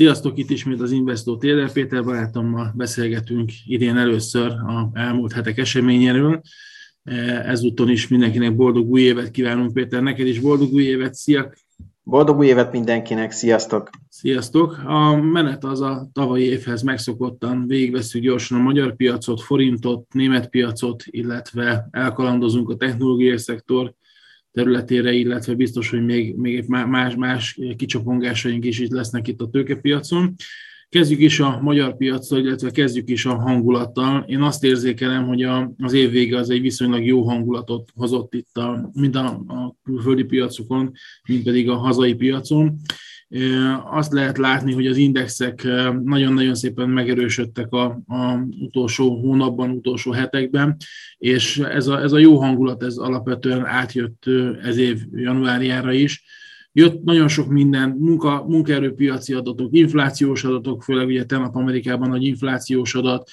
Sziasztok, itt ismét az Investor Téler Péter barátommal beszélgetünk idén először a elmúlt hetek eseményéről. Ezúton is mindenkinek boldog új évet kívánunk, Péter, neked is boldog új évet, szia! Boldog új évet mindenkinek, sziasztok! Sziasztok! A menet az a tavalyi évhez megszokottan végigveszünk gyorsan a magyar piacot, forintot, német piacot, illetve elkalandozunk a technológiai szektor területére, illetve biztos, hogy még, még más, más kicsapongásaink is itt lesznek itt a tőkepiacon. Kezdjük is a magyar piacra, illetve kezdjük is a hangulattal. Én azt érzékelem, hogy a, az év vége az egy viszonylag jó hangulatot hozott itt a, mind a, a külföldi piacokon, mind pedig a hazai piacon azt lehet látni, hogy az indexek nagyon-nagyon szépen megerősödtek a, a utolsó hónapban, utolsó hetekben, és ez a, ez a jó hangulat, ez alapvetően átjött ez év januárjára is. Jött nagyon sok minden, munka, munkaerőpiaci adatok, inflációs adatok, főleg ugye tegnap Amerikában nagy inflációs adat.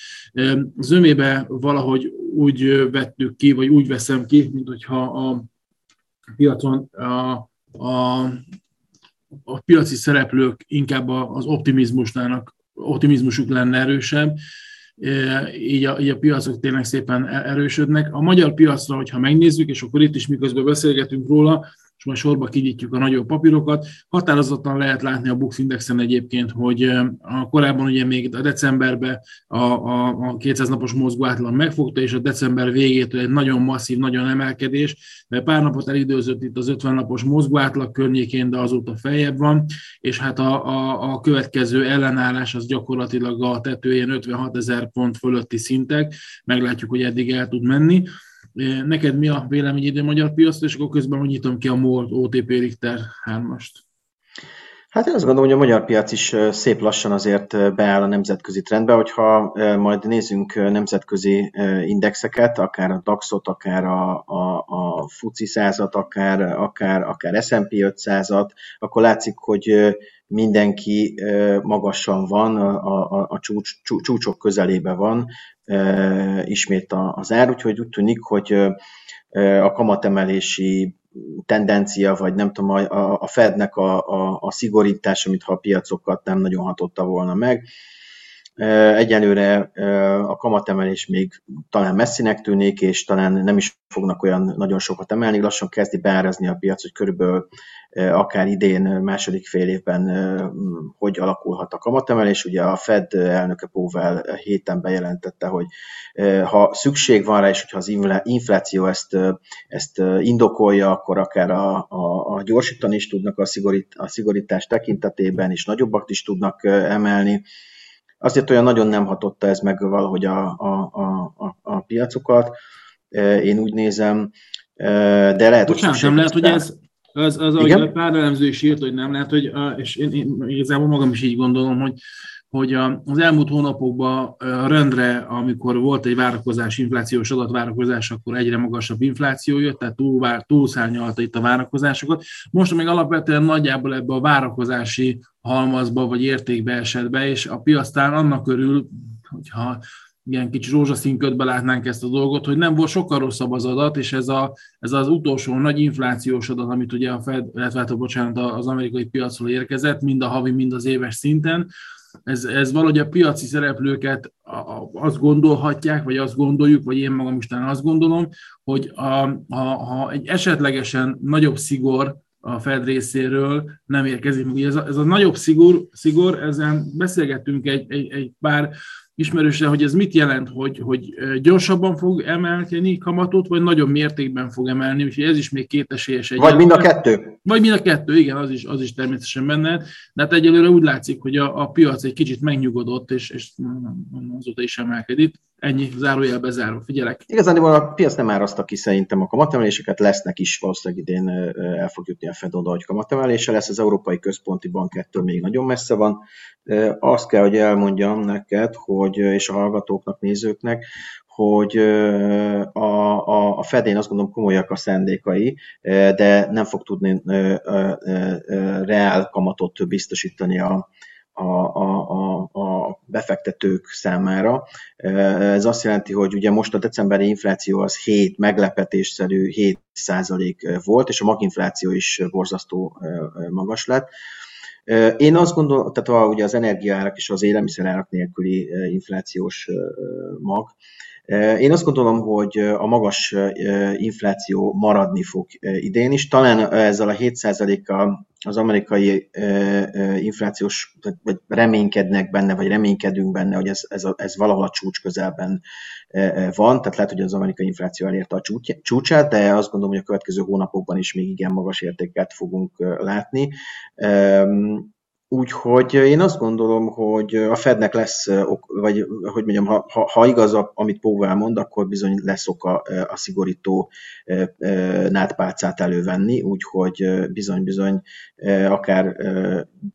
Zömébe valahogy úgy vettük ki, vagy úgy veszem ki, mint hogyha a piacon a, a a piaci szereplők inkább az optimizmusnának, optimizmusuk lenne erősebb, e, így a, így a piacok tényleg szépen e-, erősödnek. A magyar piacra, hogyha megnézzük, és akkor itt is miközben beszélgetünk róla, majd sorba kinyitjuk a nagyobb papírokat. Határozottan lehet látni a Bux Indexen egyébként, hogy a korábban ugye még a decemberben a, a, a 200 napos mozgó átlag megfogta, és a december végétől egy nagyon masszív, nagyon emelkedés. Pár napot elidőzött itt az 50 napos mozgó átlag környékén, de azóta feljebb van, és hát a, a, a következő ellenállás az gyakorlatilag a tetőjén 56 ezer pont fölötti szintek. Meglátjuk, hogy eddig el tud menni. Neked mi a véleményed a magyar piacra, és akkor közben nyitom ki a MOL OTP Richter 3-ast. Hát én azt gondolom, hogy a magyar piac is szép lassan azért beáll a nemzetközi trendbe, hogyha majd nézzünk nemzetközi indexeket, akár a DAX-ot, akár a, a, a FUCI százat, akár, akár, akár S&P 500-at, akkor látszik, hogy mindenki magasan van, a, a, a csúcs, csúcsok közelébe van ismét az ár, úgyhogy úgy tűnik, hogy a kamatemelési tendencia, vagy nem tudom, a, a Fednek a, a, a szigorítása, mintha a piacokat nem nagyon hatotta volna meg. Egyelőre a kamatemelés még talán messzinek tűnik, és talán nem is fognak olyan nagyon sokat emelni. Lassan kezdi beárazni a piac, hogy körülbelül akár idén, második fél évben hogy alakulhat a kamatemelés. Ugye a Fed elnöke Powell héten bejelentette, hogy ha szükség van rá, és hogyha az infláció ezt, ezt indokolja, akkor akár a, a, a gyorsítani is tudnak a, szigorít, a szigorítás tekintetében, és nagyobbat is tudnak emelni. Azért olyan nagyon nem hatotta ez meg valahogy a, a, a, a piacokat, én úgy nézem, de lehet, Bocsánat, hogy nem lehet, hogy ez, az, az ahogy a pár elemző is írt, hogy nem lehet, hogy, és én, én igazából magam is így gondolom, hogy, hogy az elmúlt hónapokban rendre, amikor volt egy várakozás, inflációs adatvárakozás, akkor egyre magasabb infláció jött, tehát túl, túlszárnyalta itt a várakozásokat. Most még alapvetően nagyjából ebbe a várakozási halmazba vagy értékbe esett be, és a piasztán annak körül, hogyha ilyen kicsi rózsaszín ködbe látnánk ezt a dolgot, hogy nem volt sokkal rosszabb az adat, és ez, a, ez az utolsó nagy inflációs adat, amit ugye a Fed, illetve hát, bocsánat, az amerikai piacról érkezett, mind a havi, mind az éves szinten, ez, ez valahogy a piaci szereplőket azt gondolhatják, vagy azt gondoljuk, vagy én magam is azt gondolom, hogy a, a, ha egy esetlegesen nagyobb szigor a Fed részéről nem érkezik. Ugye ez a, ez a nagyobb szigor, szigor, ezen beszélgettünk egy, egy, egy pár ismerősre, hogy ez mit jelent, hogy, hogy gyorsabban fog emelkedni kamatot, vagy nagyobb mértékben fog emelni, úgyhogy ez is még kétesélyes. Egy vagy mind a kettő. Vagy mind a kettő, igen, az is, az is természetesen benne. De hát egyelőre úgy látszik, hogy a, a piac egy kicsit megnyugodott, és, és azóta is emelkedik. Ennyi, zárójel bezárva, figyelek. Igazán a piac nem áraszta ki szerintem a kamatemeléseket, lesznek is, valószínűleg idén el fog jutni a Fed oda, hogy kamatemelése lesz, az Európai Központi Bank ettől még nagyon messze van. Azt kell, hogy elmondjam neked, hogy, és a hallgatóknak, nézőknek, hogy a, a, a Fedén azt gondolom komolyak a szándékai, de nem fog tudni reál kamatot biztosítani a, a, a, a befektetők számára. Ez azt jelenti, hogy ugye most a decemberi infláció az 7 meglepetésszerű 7 százalék volt, és a maginfláció is borzasztó magas lett. Én azt gondolom, tehát a, ugye az energiaárak és az élelmiszerárak nélküli inflációs mag, én azt gondolom, hogy a magas infláció maradni fog idén is. Talán ezzel a 7%-kal az amerikai inflációs, vagy reménykednek benne, vagy reménykedünk benne, hogy ez, ez, a, ez valahol a csúcs közelben van, tehát lehet, hogy az amerikai infláció elérte a csúcsát, de azt gondolom, hogy a következő hónapokban is még igen magas értéket fogunk látni. Úgyhogy én azt gondolom, hogy a Fednek lesz, vagy hogy mondjam, ha, ha igaz, amit Powell mond, akkor bizony lesz oka a szigorító nátpálcát elővenni, úgyhogy bizony-bizony akár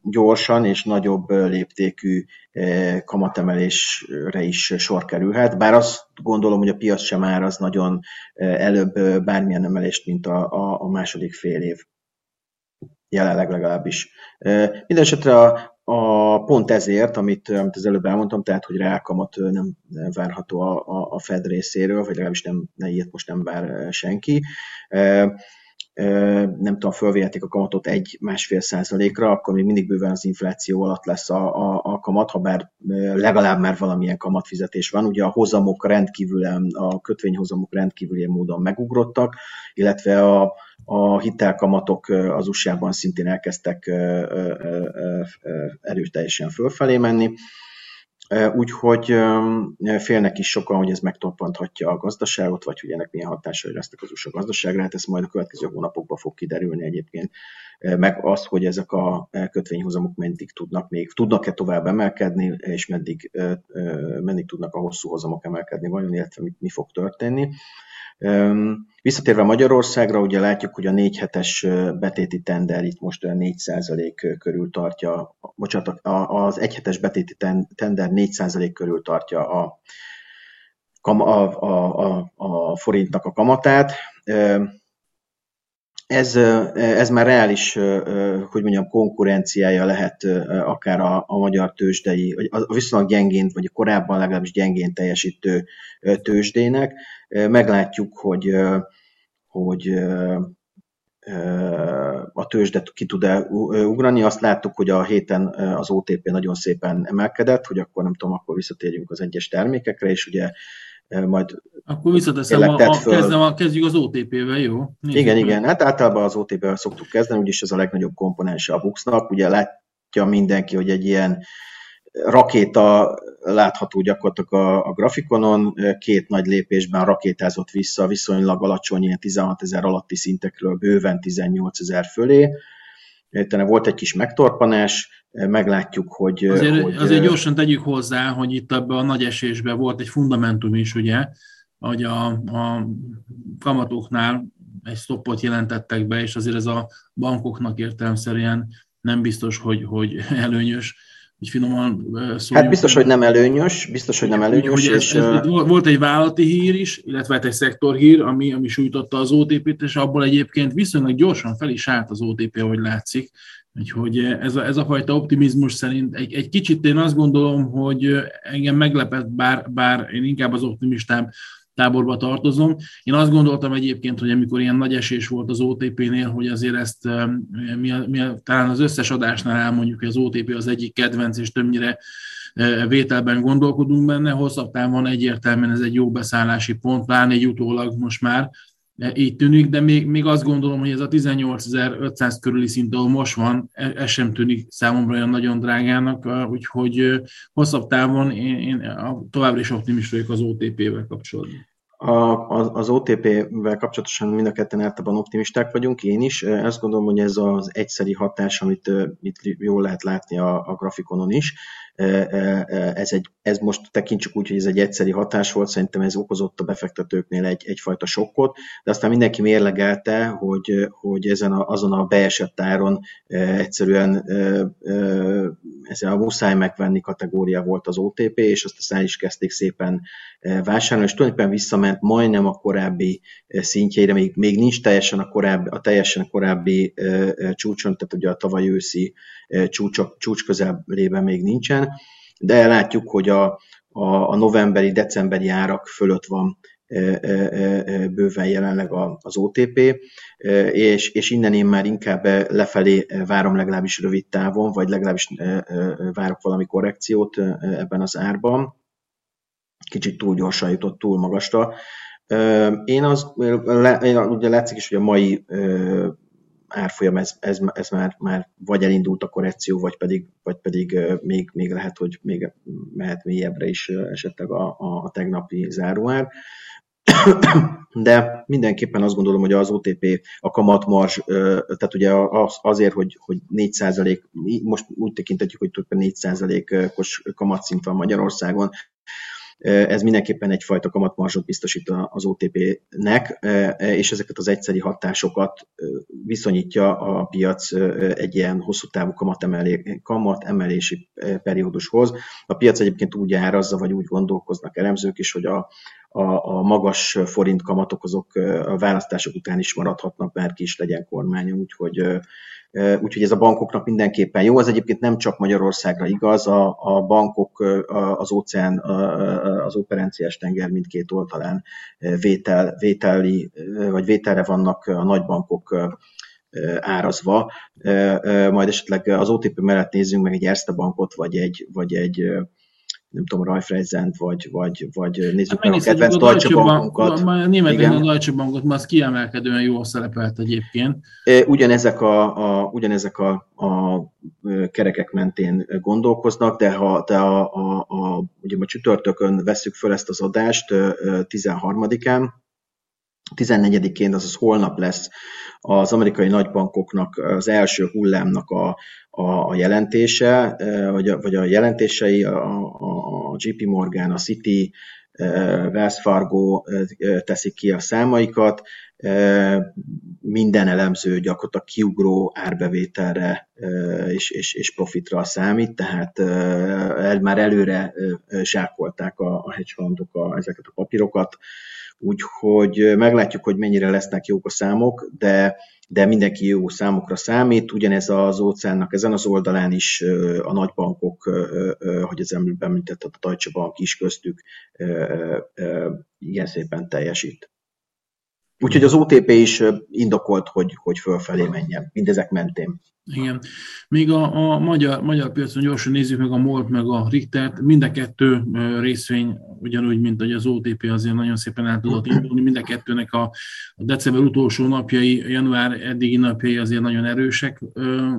gyorsan és nagyobb léptékű kamatemelésre is sor kerülhet, bár azt gondolom, hogy a piac sem az nagyon előbb bármilyen emelést, mint a, a, a második fél év jelenleg legalábbis. Mindenesetre a, a, pont ezért, amit, amit az előbb elmondtam, tehát, hogy reálkamat nem várható a, a, a Fed részéről, vagy legalábbis nem, ne ilyet most nem vár senki. Nem tudom, fölvihetik a kamatot egy-másfél százalékra, akkor még mindig bőven az infláció alatt lesz a, a, a kamat, ha bár legalább már valamilyen kamatfizetés van. Ugye a hozamok rendkívül, a kötvényhozamok rendkívüli módon megugrottak, illetve a, a hitelkamatok az USA-ban szintén elkezdtek erőteljesen fölfelé menni, úgyhogy félnek is sokan, hogy ez megtoppanthatja a gazdaságot, vagy hogy ennek milyen hatásai lesznek az USA gazdaságra, hát ez majd a következő hónapokban fog kiderülni egyébként, meg az, hogy ezek a kötvényhozamok meddig tudnak még, tudnak-e tovább emelkedni, és meddig, meddig tudnak a hosszú hozamok emelkedni vajon, illetve mi, mi fog történni. Visszatérve Magyarországra, ugye látjuk, hogy a négy hetes betéti tender itt most 4% körül tartja, bocsánat, az egyhetes betéti tender 4% körül tartja a, a, a, a, a forintnak a kamatát ez, ez már reális, hogy mondjam, konkurenciája lehet akár a, a magyar tőzsdei, vagy a viszonylag gyengén, vagy a korábban legalábbis gyengén teljesítő tőzsdének. Meglátjuk, hogy, hogy a tőzsdet ki tud-e ugrani. Azt láttuk, hogy a héten az OTP nagyon szépen emelkedett, hogy akkor nem tudom, akkor visszatérjünk az egyes termékekre, és ugye majd Akkor visszateszem, a, a, kezdem, a, kezdjük az OTP-vel, jó? Nézzük igen, meg. igen, hát általában az OTP-vel szoktuk kezdeni, úgyis ez a legnagyobb komponense a Buxnak. Ugye látja mindenki, hogy egy ilyen rakéta látható gyakorlatilag a, a grafikonon, két nagy lépésben rakétázott vissza viszonylag alacsony, ilyen 16 ezer alatti szintekről bőven 18 ezer fölé. Utána volt egy kis megtorpanás, meglátjuk, hogy... Azért, hogy, azért gyorsan tegyük hozzá, hogy itt ebben a nagy esésben volt egy fundamentum is, ugye, hogy a, a kamatoknál egy stoppot jelentettek be, és azért ez a bankoknak értelemszerűen nem biztos, hogy, hogy előnyös, hogy finoman szóljunk. Hát biztos, hogy nem előnyös, biztos, hogy nem előnyös. Hogy és... ez, ez, volt egy vállalati hír is, illetve hát egy szektorhír, ami, ami sújtotta az OTP-t, és abból egyébként viszonylag gyorsan fel is állt az OTP, ahogy látszik. Úgyhogy ez a, ez a fajta optimizmus szerint egy, egy kicsit én azt gondolom, hogy engem meglepett, bár, bár én inkább az optimistám táborba tartozom. Én azt gondoltam egyébként, hogy amikor ilyen nagy esés volt az OTP-nél, hogy azért ezt mi a, mi a, talán az összes adásnál elmondjuk, hogy az OTP az egyik kedvenc, és többnyire vételben gondolkodunk benne, hosszabb távon egyértelműen ez egy jó beszállási pont, pláne egy utólag most már, így tűnik, de még, még azt gondolom, hogy ez a 18.500 körüli szint, ahol most van, e, ez sem tűnik számomra olyan nagyon drágának, úgyhogy hosszabb távon én, én továbbra is optimist vagyok az OTP-vel kapcsolatban. A, az OTP-vel kapcsolatosan mind a ketten általában optimisták vagyunk, én is. Azt gondolom, hogy ez az egyszeri hatás, amit itt jól lehet látni a, a grafikonon is, ez, egy, ez most tekintsük úgy, hogy ez egy egyszeri hatás volt, szerintem ez okozott a befektetőknél egy, egyfajta sokkot, de aztán mindenki mérlegelte, hogy, hogy ezen a, azon a beesett áron egyszerűen ezen a muszáj megvenni kategória volt az OTP, és azt aztán is kezdték szépen vásárolni, és tulajdonképpen visszament majdnem a korábbi szintjeire, még, még nincs teljesen a, korábbi, a teljesen korábbi csúcson, tehát ugye a tavaly őszi csúcsok, csúcs közelében még nincsen, de látjuk, hogy a, a, a novemberi, decemberi árak fölött van bőven jelenleg az OTP, és, és innen én már inkább lefelé várom legalábbis rövid távon, vagy legalábbis várok valami korrekciót ebben az árban. Kicsit túl gyorsan jutott, túl magasra. Én az, én, ugye látszik is, hogy a mai árfolyam, ez, ez, ez már, már vagy elindult a korrekció, vagy pedig, vagy pedig még, még lehet, hogy még mehet mélyebbre is esetleg a, a, a tegnapi záróár. De mindenképpen azt gondolom, hogy az OTP, a kamatmarzs, tehát ugye az, azért, hogy, hogy 4% most úgy tekintetjük, hogy többen 4 os kamatszint van Magyarországon, ez mindenképpen egyfajta kamatmarzsot biztosít az OTP-nek, és ezeket az egyszeri hatásokat viszonyítja a piac egy ilyen hosszú távú kamatemelési periódushoz. A piac egyébként úgy árazza, vagy úgy gondolkoznak elemzők is, hogy a, a, a magas forint kamatok azok a választások után is maradhatnak, bárki is legyen kormány, úgyhogy úgyhogy ez a bankoknak mindenképpen jó. Ez egyébként nem csak Magyarországra igaz, a, a bankok az óceán, az operenciás tenger mindkét oldalán vétel, vételi, vagy vételre vannak a nagybankok árazva. Majd esetleg az OTP mellett nézzünk meg egy Erste bankot, vagy egy, vagy egy nem tudom, Raiffeisen, vagy, vagy, vagy nézzük hát meg a kedvenc Deutsche Bankunkat. A németben a Deutsche Bankot, már az kiemelkedően jól szerepelt egyébként. Ugyanezek a, a, ugyanezek a, a kerekek mentén gondolkoznak, de ha de a, a, a, ugye a csütörtökön veszük föl ezt az adást 13-án, 14-én, azaz holnap lesz az amerikai nagybankoknak az első hullámnak a, a, a jelentése, vagy a, vagy a jelentései, a, a, JP Morgan, a Citi, Wells Fargo teszik ki a számaikat, minden elemző gyakorlatilag kiugró árbevételre és, és, és profitra számít, tehát el, már előre zsákolták a, a hedge fundok a, ezeket a papírokat, úgyhogy meglátjuk, hogy mennyire lesznek jók a számok, de, de mindenki jó számokra számít, ugyanez az óceánnak ezen az oldalán is a nagybankok, hogy az említett a Deutsche Bank is köztük igen szépen teljesít. Úgyhogy az OTP is indokolt, hogy, hogy fölfelé menjen, mindezek mentén. Igen. Még a, a magyar, magyar piacon gyorsan nézzük meg a MOLT, meg a Richtert. Mind a kettő részvény, ugyanúgy, mint hogy az OTP azért nagyon szépen el tudott indulni. Mind a kettőnek a, a december utolsó napjai, január eddigi napjai azért nagyon erősek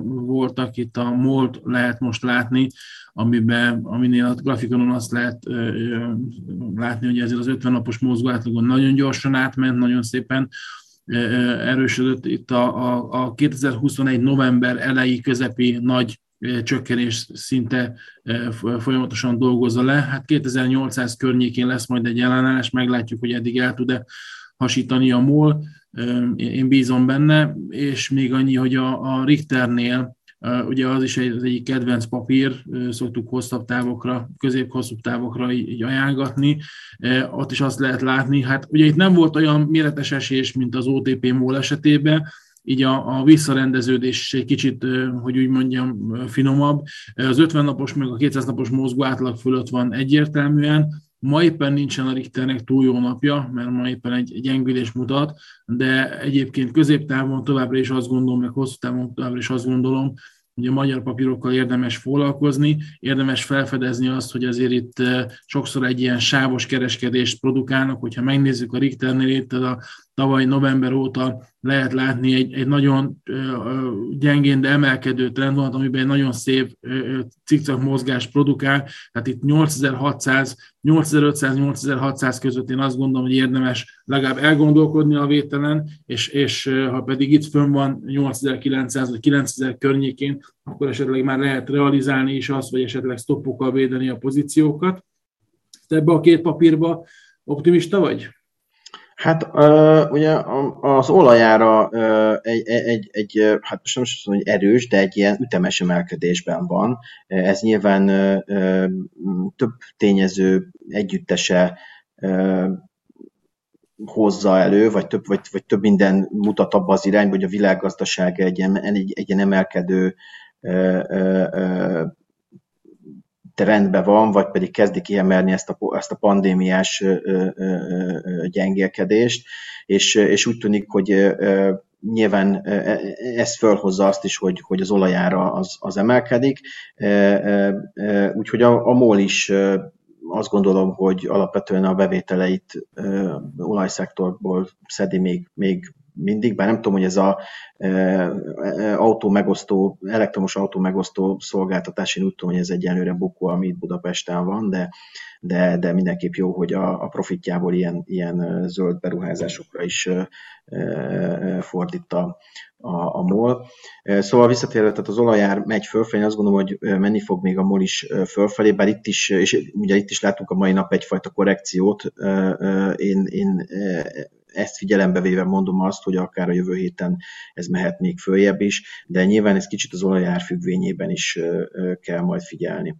voltak. Itt a MOLT lehet most látni, amiben, aminél a grafikonon azt lehet látni, hogy ezért az 50 napos mozgó átlagon nagyon gyorsan átment, nagyon szépen erősödött itt a, a, a 2021 november elejé közepi nagy csökkenés szinte folyamatosan dolgozza le. Hát 2800 környékén lesz majd egy ellenállás, meglátjuk, hogy eddig el tud-e hasítani a MOL. Én bízom benne, és még annyi, hogy a, a Richternél Ugye az is egy, az egyik kedvenc papír, szoktuk hosszabb távokra, közép-hosszú távokra így, ajánlgatni. Ott is azt lehet látni, hát ugye itt nem volt olyan méretes esés, mint az OTP MOL esetében, így a, a visszarendeződés egy kicsit, hogy úgy mondjam, finomabb. Az 50 napos, meg a 200 napos mozgó átlag fölött van egyértelműen, Ma éppen nincsen a Richternek túl jó napja, mert ma éppen egy gyengülés mutat, de egyébként középtávon továbbra is azt gondolom, meg hosszú távon továbbra is azt gondolom, hogy a magyar papírokkal érdemes foglalkozni, érdemes felfedezni azt, hogy azért itt eh, sokszor egy ilyen sávos kereskedést produkálnak, hogyha megnézzük a Richternél itt a tavaly november óta lehet látni egy, egy nagyon gyengén, de emelkedő trendvonalat, amiben egy nagyon szép cikcak mozgás produkál, tehát itt 8600, 8500, 8600 között én azt gondolom, hogy érdemes legalább elgondolkodni a vételen, és, és ha pedig itt fönn van 8900 vagy 9000 környékén, akkor esetleg már lehet realizálni is azt, vagy esetleg stoppokkal védeni a pozíciókat. Ebbe a két papírba optimista vagy? Hát ugye az olajára egy, egy, egy, hát most nem azt hogy erős, de egy ilyen ütemes emelkedésben van. Ez nyilván több tényező együttese hozza elő, vagy több, vagy, vagy több minden mutat abba az irányba, hogy a világgazdaság egy, egy, egy ilyen emelkedő trendben van, vagy pedig kezdi kiemelni ezt a, ezt a pandémiás gyengélkedést, és, és úgy tűnik, hogy nyilván ez fölhozza azt is, hogy, hogy az olajára az, az emelkedik, úgyhogy a, a MOL is azt gondolom, hogy alapvetően a bevételeit olajszektorból szedi még, még mindig, bár nem tudom, hogy ez a e, e, autó megosztó, elektromos autó megosztó szolgáltatás, én úgy tudom, hogy ez egyelőre bukó, ami itt Budapesten van, de, de, de mindenképp jó, hogy a, a profitjából ilyen, ilyen zöld beruházásokra is e, fordít a, a, MOL. Szóval visszatérve, tehát az olajár megy fölfelé, én azt gondolom, hogy menni fog még a MOL is fölfelé, bár itt is, és ugye itt is látunk a mai nap egyfajta korrekciót. Én, én ezt figyelembe véve mondom azt, hogy akár a jövő héten ez mehet még följebb is, de nyilván ez kicsit az olajár függvényében is kell majd figyelni.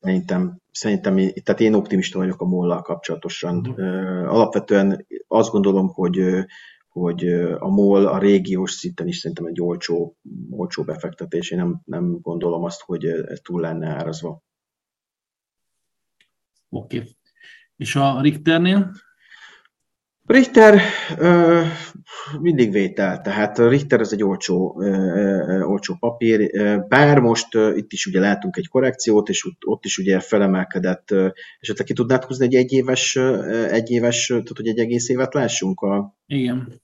Szerintem, szerintem tehát én optimista vagyok a mollal kapcsolatosan. Uh-huh. Alapvetően azt gondolom, hogy hogy a MOL a régiós szinten is szerintem egy olcsó, olcsó befektetés. Én nem, nem gondolom azt, hogy ez túl lenne árazva. Oké. Okay. És a Richternél? Richter ö, mindig vétel, tehát Richter ez egy olcsó, ö, olcsó papír, bár most ö, itt is ugye látunk egy korrekciót, és ott, ott is ugye felemelkedett, és ott ki tudnád húzni egy egyéves, egyéves, tehát hogy egy egész évet lássunk a, Igen.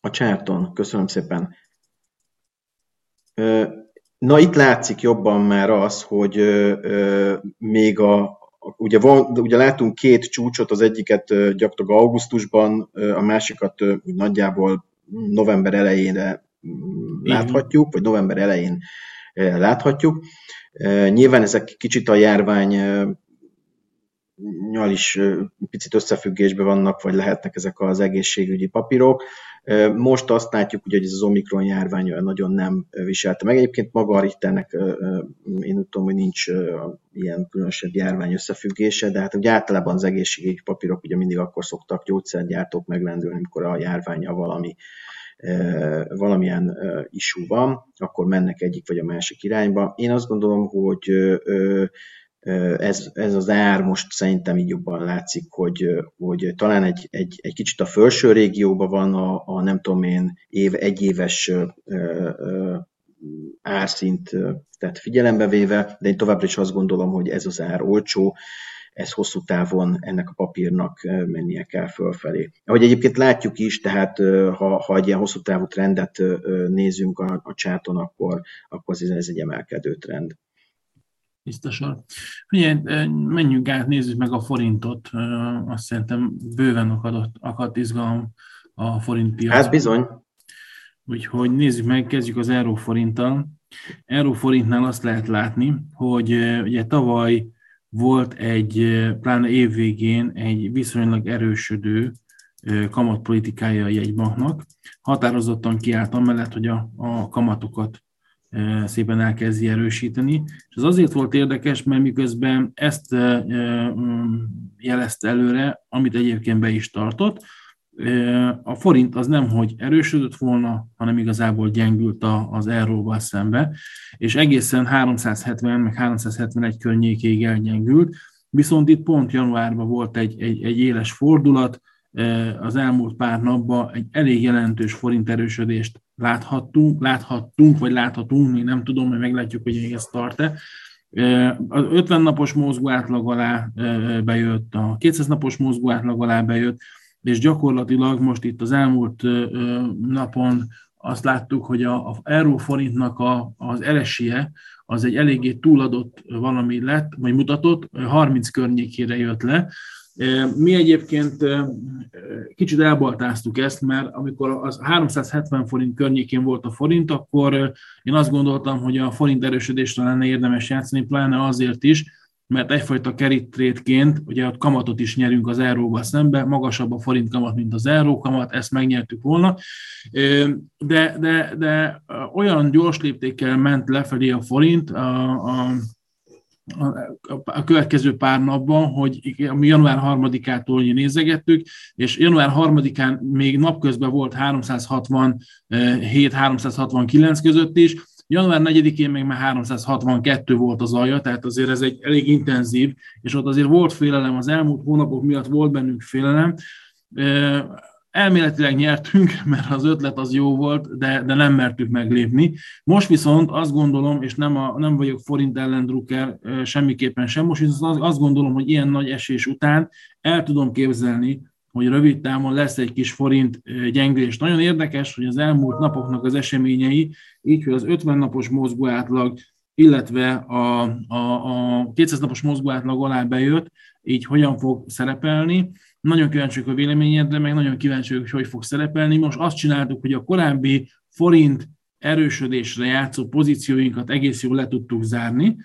a csárton. Köszönöm szépen. Na itt látszik jobban már az, hogy még a, ugye, van, ugye látunk két csúcsot, az egyiket gyakorlatilag augusztusban, a másikat úgy nagyjából november elejére mm, láthatjuk, vagy november elején láthatjuk. Nyilván ezek kicsit a járvány nyal is picit összefüggésben vannak, vagy lehetnek ezek az egészségügyi papírok. Most azt látjuk, hogy ez az Omikron járvány nagyon nem viselte meg. Egyébként maga a Richternek én úgy tudom, hogy nincs ilyen különösebb járvány összefüggése, de hát ugye általában az egészségügyi papírok ugye mindig akkor szoktak gyógyszergyártók meglendülni, amikor a járványa valami valamilyen isú van, akkor mennek egyik vagy a másik irányba. Én azt gondolom, hogy ez, ez az ár most szerintem így jobban látszik, hogy, hogy talán egy, egy, egy kicsit a felső régióban van a, a nem tudom én év, egyéves árszint tehát figyelembe véve, de én továbbra is azt gondolom, hogy ez az ár olcsó, ez hosszú távon ennek a papírnak mennie kell fölfelé. Ahogy egyébként látjuk is, tehát ha, ha egy ilyen hosszú távú trendet nézünk a, a csáton, akkor, akkor ez egy emelkedő trend biztosan. Ugye, menjünk át, nézzük meg a forintot. Azt szerintem bőven akadott, akadt izgalom a forint piac. Hát bizony. Úgyhogy nézzük meg, kezdjük az euróforinttal. Euróforintnál azt lehet látni, hogy ugye tavaly volt egy, pláne évvégén egy viszonylag erősödő kamatpolitikája a jegybanknak. Határozottan kiállt amellett, hogy a, a kamatokat szépen elkezdi erősíteni. És ez azért volt érdekes, mert miközben ezt mm, jelezte előre, amit egyébként be is tartott, a forint az nem, hogy erősödött volna, hanem igazából gyengült az euróval szembe, és egészen 370 meg 371 környékéig elgyengült, viszont itt pont januárban volt egy, egy, egy éles fordulat, az elmúlt pár napban egy elég jelentős forint erősödést láthattunk, láthattunk, vagy láthatunk, még nem tudom, hogy meglátjuk, hogy még ez tart-e. Az 50 napos mozgó átlag alá bejött, a 200 napos mozgó átlag alá bejött, és gyakorlatilag most itt az elmúlt napon azt láttuk, hogy a, a euróforintnak a, az eresie az egy eléggé túladott valami lett, vagy mutatott, 30 környékére jött le, mi egyébként kicsit elbaltáztuk ezt, mert amikor az 370 forint környékén volt a forint, akkor én azt gondoltam, hogy a forint erősödésre lenne érdemes játszani, pláne azért is, mert egyfajta keritrétként, ugye a kamatot is nyerünk az euróba szembe, magasabb a forint kamat, mint az euró kamat, ezt megnyertük volna, de, de, de olyan gyors léptékkel ment lefelé a forint, a, a a következő pár napban, hogy január 3-ától nézegettük, és január 3-án még napközben volt 367-369 között is, Január 4-én még már 362 volt az alja, tehát azért ez egy elég intenzív, és ott azért volt félelem, az elmúlt hónapok miatt volt bennünk félelem. Elméletileg nyertünk, mert az ötlet az jó volt, de, de nem mertük meglépni. Most viszont azt gondolom, és nem, a, nem vagyok forint ellendrukker semmiképpen sem, most viszont azt gondolom, hogy ilyen nagy esés után el tudom képzelni, hogy rövid távon lesz egy kis forint gyengülés. Nagyon érdekes, hogy az elmúlt napoknak az eseményei, így, hogy az 50 napos mozgó átlag, illetve a, a, a 200 napos mozgó átlag alá bejött, így hogyan fog szerepelni. Nagyon kíváncsiak a véleményedre, meg nagyon kíváncsiak, hogy hogy fog szerepelni. Most azt csináltuk, hogy a korábbi forint erősödésre játszó pozícióinkat egész jól le tudtuk zárni,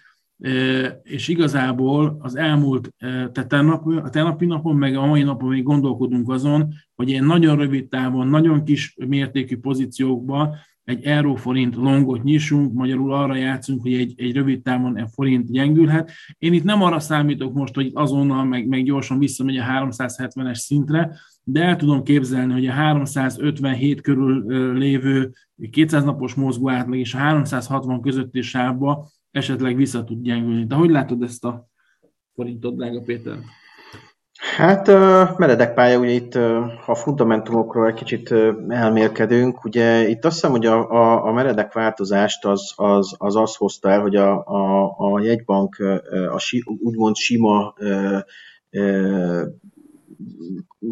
és igazából az elmúlt, tehát a tegnapi napon, meg a mai napon még gondolkodunk azon, hogy ilyen nagyon rövid távon, nagyon kis mértékű pozíciókban egy euróforint longot nyissunk, magyarul arra játszunk, hogy egy, egy rövid távon a forint gyengülhet. Én itt nem arra számítok most, hogy azonnal meg, meg gyorsan visszamegy a 370-es szintre, de el tudom képzelni, hogy a 357 körül lévő 200 napos mozgó átlag és a 360 közötti sávba esetleg vissza tud gyengülni. De hogy látod ezt a forintot, drága Péter? Hát meredek pálya, ugye itt ha a fundamentumokról egy kicsit elmélkedünk, ugye itt azt hiszem, hogy a, a, a meredek változást az, az, az az hozta el, hogy a, a, a jegybank a si, úgymond sima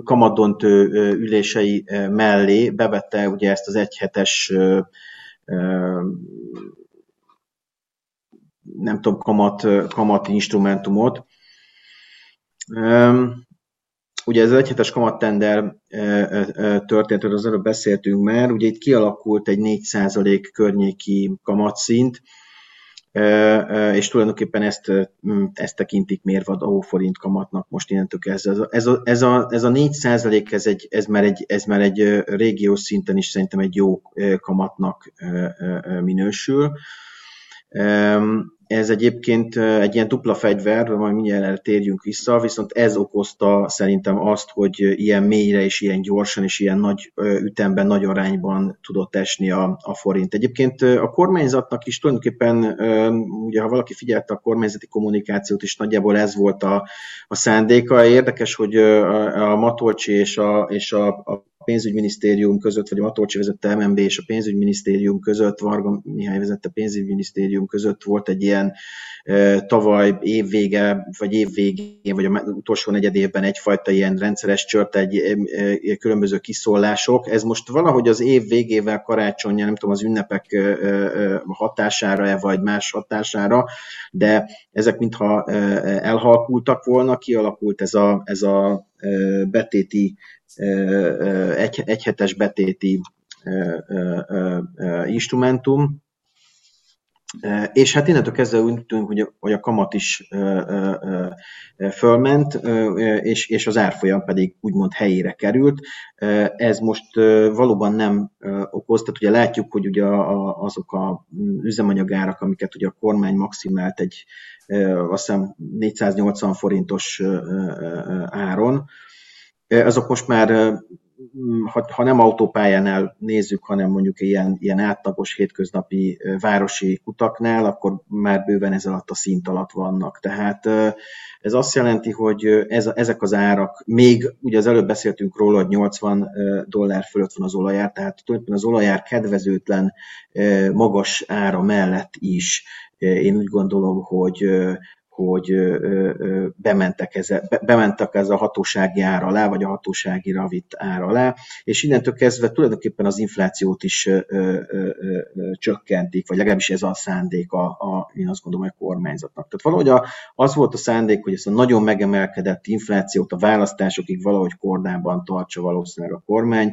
kamadöntő ülései mellé bevette ugye ezt az egyhetes nem tudom, kamat, kamat instrumentumot. Ugye ez az egyhetes kamattender történt, az előbb beszéltünk már, ugye itt kialakult egy 4% környéki kamatszint, és tulajdonképpen ezt, ezt tekintik mérvadó forint kamatnak most innentől kezdve. Ez a, ez a, ez a 4 százalék, ez, egy, ez, már egy, ez már egy régiós szinten is szerintem egy jó kamatnak minősül. Ez egyébként egy ilyen dupla fegyver, majd mindjárt térjünk vissza, viszont ez okozta szerintem azt, hogy ilyen mélyre és ilyen gyorsan és ilyen nagy ütemben, nagy arányban tudott esni a, a forint. Egyébként a kormányzatnak is tulajdonképpen, ugye ha valaki figyelte a kormányzati kommunikációt is, nagyjából ez volt a, a szándéka. Érdekes, hogy a, a Matolcsi és a, és a, a pénzügyminisztérium között, vagy a Matolcsi vezette MNB és a pénzügyminisztérium között, Varga Mihály vezette pénzügyminisztérium között volt egy ilyen tavaly évvége, vagy évvégén, vagy a utolsó negyed évben egyfajta ilyen rendszeres csört, egy, különböző kiszólások. Ez most valahogy az év végével, karácsonyja, nem tudom, az ünnepek hatására-e, vagy más hatására, de ezek mintha elhalkultak volna, kialakult ez a, ez a betéti, egy, egyhetes betéti instrumentum, és hát innentől kezdve úgy tűnik, hogy hogy a kamat is fölment, és, és az árfolyam pedig úgymond helyére került. Ez most valóban nem okoz, tehát ugye látjuk, hogy ugye azok a üzemanyagárak, amiket ugye a kormány maximált egy azt hiszem 480 forintos áron, azok most már ha, ha nem autópályánál nézzük, hanem mondjuk ilyen, ilyen átlagos hétköznapi városi kutaknál, akkor már bőven ez alatt a szint alatt vannak. Tehát ez azt jelenti, hogy ez, ezek az árak, még ugye az előbb beszéltünk róla, hogy 80 dollár fölött van az olajár, tehát tulajdonképpen az olajár kedvezőtlen magas ára mellett is én úgy gondolom, hogy hogy bementek ez, bementek ez a hatósági ár alá, vagy a hatósági ravit ár alá, és innentől kezdve tulajdonképpen az inflációt is csökkentik, vagy legalábbis ez a szándék a, a én azt gondolom, a kormányzatnak. Tehát valahogy az volt a szándék, hogy ezt a nagyon megemelkedett inflációt a választásokig valahogy kordában tartsa valószínűleg a kormány,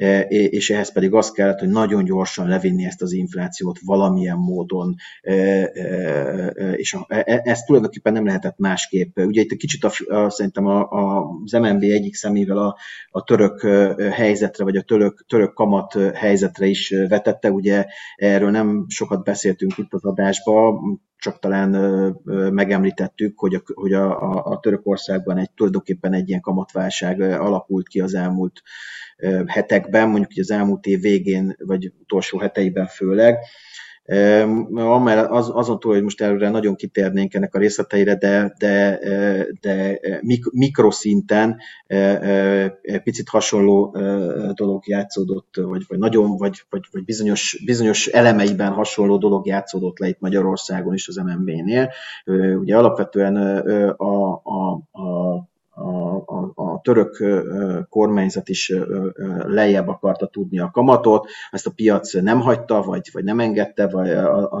E, és ehhez pedig az kellett, hogy nagyon gyorsan levinni ezt az inflációt valamilyen módon, e, e, és ezt tulajdonképpen nem lehetett másképp. Ugye itt kicsit a, a, szerintem a, a, az MNB egyik szemével a, a török helyzetre, vagy a török, török kamat helyzetre is vetette, ugye erről nem sokat beszéltünk itt az adásban, csak talán megemlítettük, hogy a, hogy a, a, a Törökországban egy tulajdonképpen egy ilyen kamatválság alakult ki az elmúlt hetekben, mondjuk az elmúlt év végén, vagy utolsó heteiben főleg. Az, azon túl, hogy most erre nagyon kitérnénk ennek a részleteire, de, de, de mikroszinten picit hasonló dolog játszódott, vagy, vagy nagyon, vagy, vagy, vagy bizonyos, bizonyos elemeiben hasonló dolog játszódott le itt Magyarországon is az MNB-nél. Ugye alapvetően a, a, a a, a, török kormányzat is lejjebb akarta tudni a kamatot, ezt a piac nem hagyta, vagy, vagy nem engedte, vagy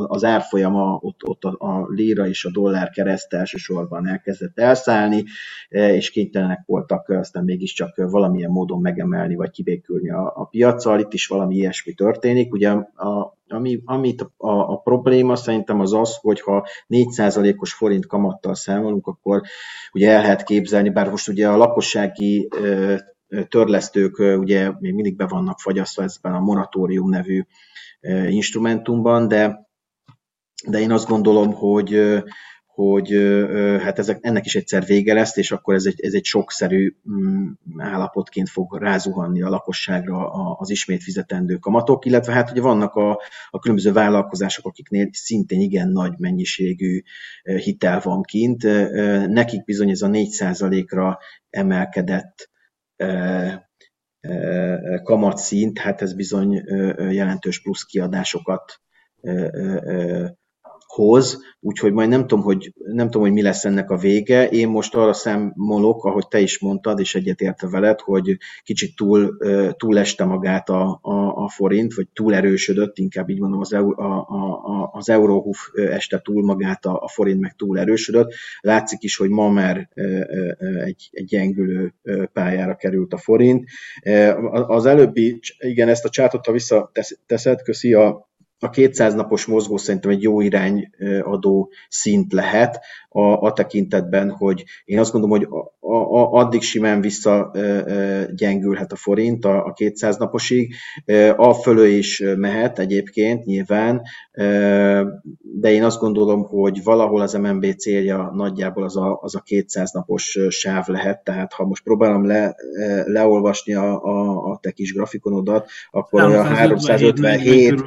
az árfolyama ott, ott a, a lira és a dollár kereszt elsősorban elkezdett elszállni, és kénytelenek voltak aztán mégiscsak valamilyen módon megemelni, vagy kibékülni a, a piacsal. Itt is valami ilyesmi történik. Ugye a, ami, amit a, a probléma szerintem az az, hogy ha 4%-os forint kamattal számolunk, akkor ugye el lehet képzelni, bár most ugye a lakossági törlesztők ugye még mindig be vannak fagyasztva ezben a moratórium nevű instrumentumban, de, de én azt gondolom, hogy hogy hát ezek, ennek is egyszer vége lesz, és akkor ez egy, ez egy sokszerű mm, állapotként fog rázuhanni a lakosságra az ismét fizetendő kamatok, illetve hát ugye vannak a, a különböző vállalkozások, akiknél szintén igen nagy mennyiségű hitel van kint, nekik bizony ez a 4%-ra emelkedett kamatszint, hát ez bizony jelentős plusz kiadásokat hoz, úgyhogy majd nem tudom, hogy, nem tudom, hogy mi lesz ennek a vége. Én most arra számolok, ahogy te is mondtad, és egyetérte veled, hogy kicsit túl, túl este magát a, a, a forint, vagy túl erősödött, inkább így mondom, az, a, a, az euróhuf este túl magát, a, a forint meg túl erősödött. Látszik is, hogy ma már egy, egy gyengülő pályára került a forint. Az előbbi, igen, ezt a csátot, ha visszateszed, köszi a a 200 napos mozgó szerintem egy jó irányadó szint lehet a, a tekintetben, hogy én azt gondolom, hogy a, a, addig simán visszagyengülhet a forint a, a 200 naposig, a fölő is mehet egyébként nyilván, de én azt gondolom, hogy valahol az MNB célja nagyjából az a, az a 200 napos sáv lehet, tehát ha most próbálom le, leolvasni a, a, a te kis grafikonodat, akkor a 357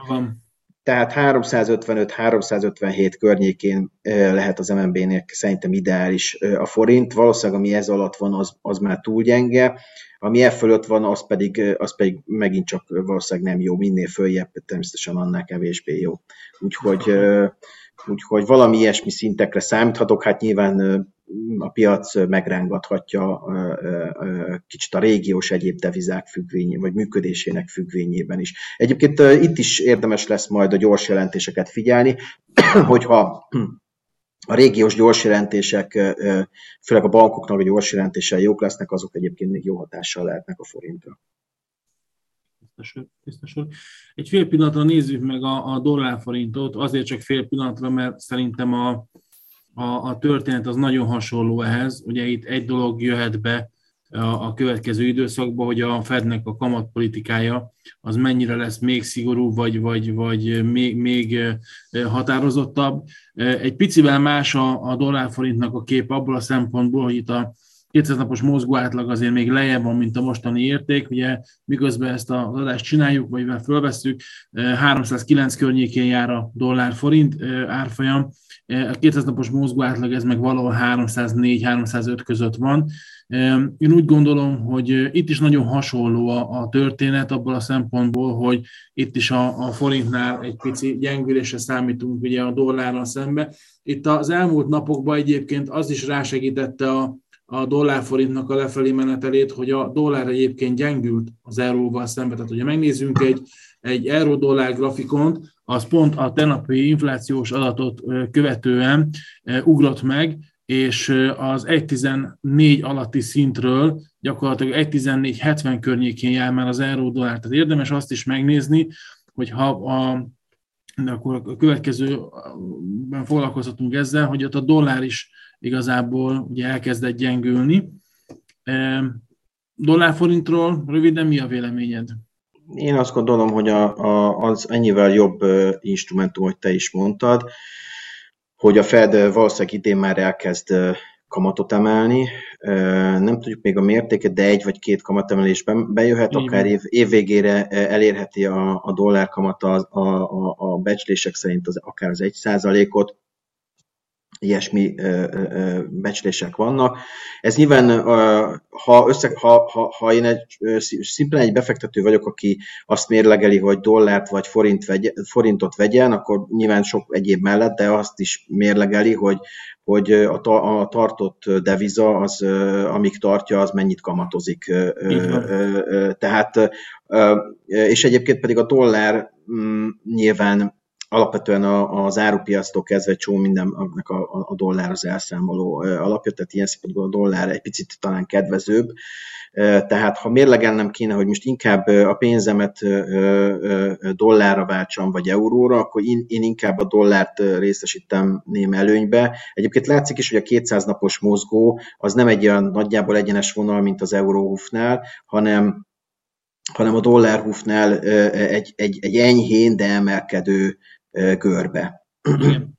tehát 355-357 környékén lehet az MNB-nek szerintem ideális a forint. Valószínűleg ami ez alatt van, az, az már túl gyenge. Ami e fölött van, az pedig, az pedig megint csak valószínűleg nem jó. Minél följebb természetesen annál kevésbé jó. Úgyhogy, úgyhogy valami ilyesmi szintekre számíthatok. Hát nyilván a piac megrángathatja kicsit a régiós egyéb devizák függvényében, vagy működésének függvényében is. Egyébként itt is érdemes lesz majd a gyors jelentéseket figyelni, hogyha a régiós gyors jelentések, főleg a bankoknak a gyors jelentéssel jók lesznek, azok egyébként még jó hatással lehetnek a forintra. Egy fél pillanatra nézzük meg a, a dollárforintot, azért csak fél pillanatra, mert szerintem a, a, a történet az nagyon hasonló ehhez. Ugye itt egy dolog jöhet be a, a következő időszakban, hogy a Fednek a kamatpolitikája az mennyire lesz még szigorú, vagy, vagy, vagy még, még határozottabb. Egy picivel más a, a dollárforintnak a kép abból a szempontból, hogy itt a 200 napos mozgó átlag azért még lejjebb van, mint a mostani érték, ugye miközben ezt az adást csináljuk, vagy mivel fölveszünk, 309 környékén jár a dollár-forint árfolyam, a 200 napos mozgó átlag ez meg valahol 304-305 között van. Én úgy gondolom, hogy itt is nagyon hasonló a, a történet abból a szempontból, hogy itt is a, a forintnál egy pici gyengülésre számítunk ugye a dollárral szembe. Itt az elmúlt napokban egyébként az is rásegítette a, a dollárforintnak a lefelé menetelét, hogy a dollár egyébként gyengült az euróval szemben. Tehát, hogyha megnézzünk egy, egy euró-dollár grafikont, az pont a tenapi inflációs adatot követően ugrott meg, és az 1.14 alatti szintről gyakorlatilag 1.14.70 környékén jár már az euró-dollár. Tehát érdemes azt is megnézni, hogy ha a de akkor a következőben foglalkozhatunk ezzel, hogy ott a dollár is igazából ugye elkezdett gyengülni. Dollárforintról röviden mi a véleményed? Én azt gondolom, hogy a, a, az ennyivel jobb instrumentum, hogy te is mondtad, hogy a Fed valószínűleg idén már elkezd kamatot emelni. Nem tudjuk még a mértéket, de egy vagy két kamatemelésben bejöhet, akár év, év végére elérheti a, a dollár kamata a, a, a becslések szerint az, akár az egy százalékot ilyesmi becslések vannak. Ez nyilván, ha, össze, ha, ha, ha én egy, szimplán egy befektető vagyok, aki azt mérlegeli, hogy dollárt vagy forint vegye, forintot vegyen, akkor nyilván sok egyéb mellett, de azt is mérlegeli, hogy, hogy a, ta, a tartott deviza, az, amíg tartja, az mennyit kamatozik. Tehát, és egyébként pedig a dollár mm, nyilván alapvetően az árupiasztól kezdve csó mindennek a, a dollár az elszámoló alapja, tehát ilyen szempontból a dollár egy picit talán kedvezőbb. Tehát ha mérlegelnem kéne, hogy most inkább a pénzemet dollárra váltsam, vagy euróra, akkor én, én inkább a dollárt részesítem ném előnybe. Egyébként látszik is, hogy a 200 napos mozgó az nem egy olyan nagyjából egyenes vonal, mint az euróhufnál, hanem hanem a dollárhufnál egy, egy, egy enyhén, de emelkedő Igen.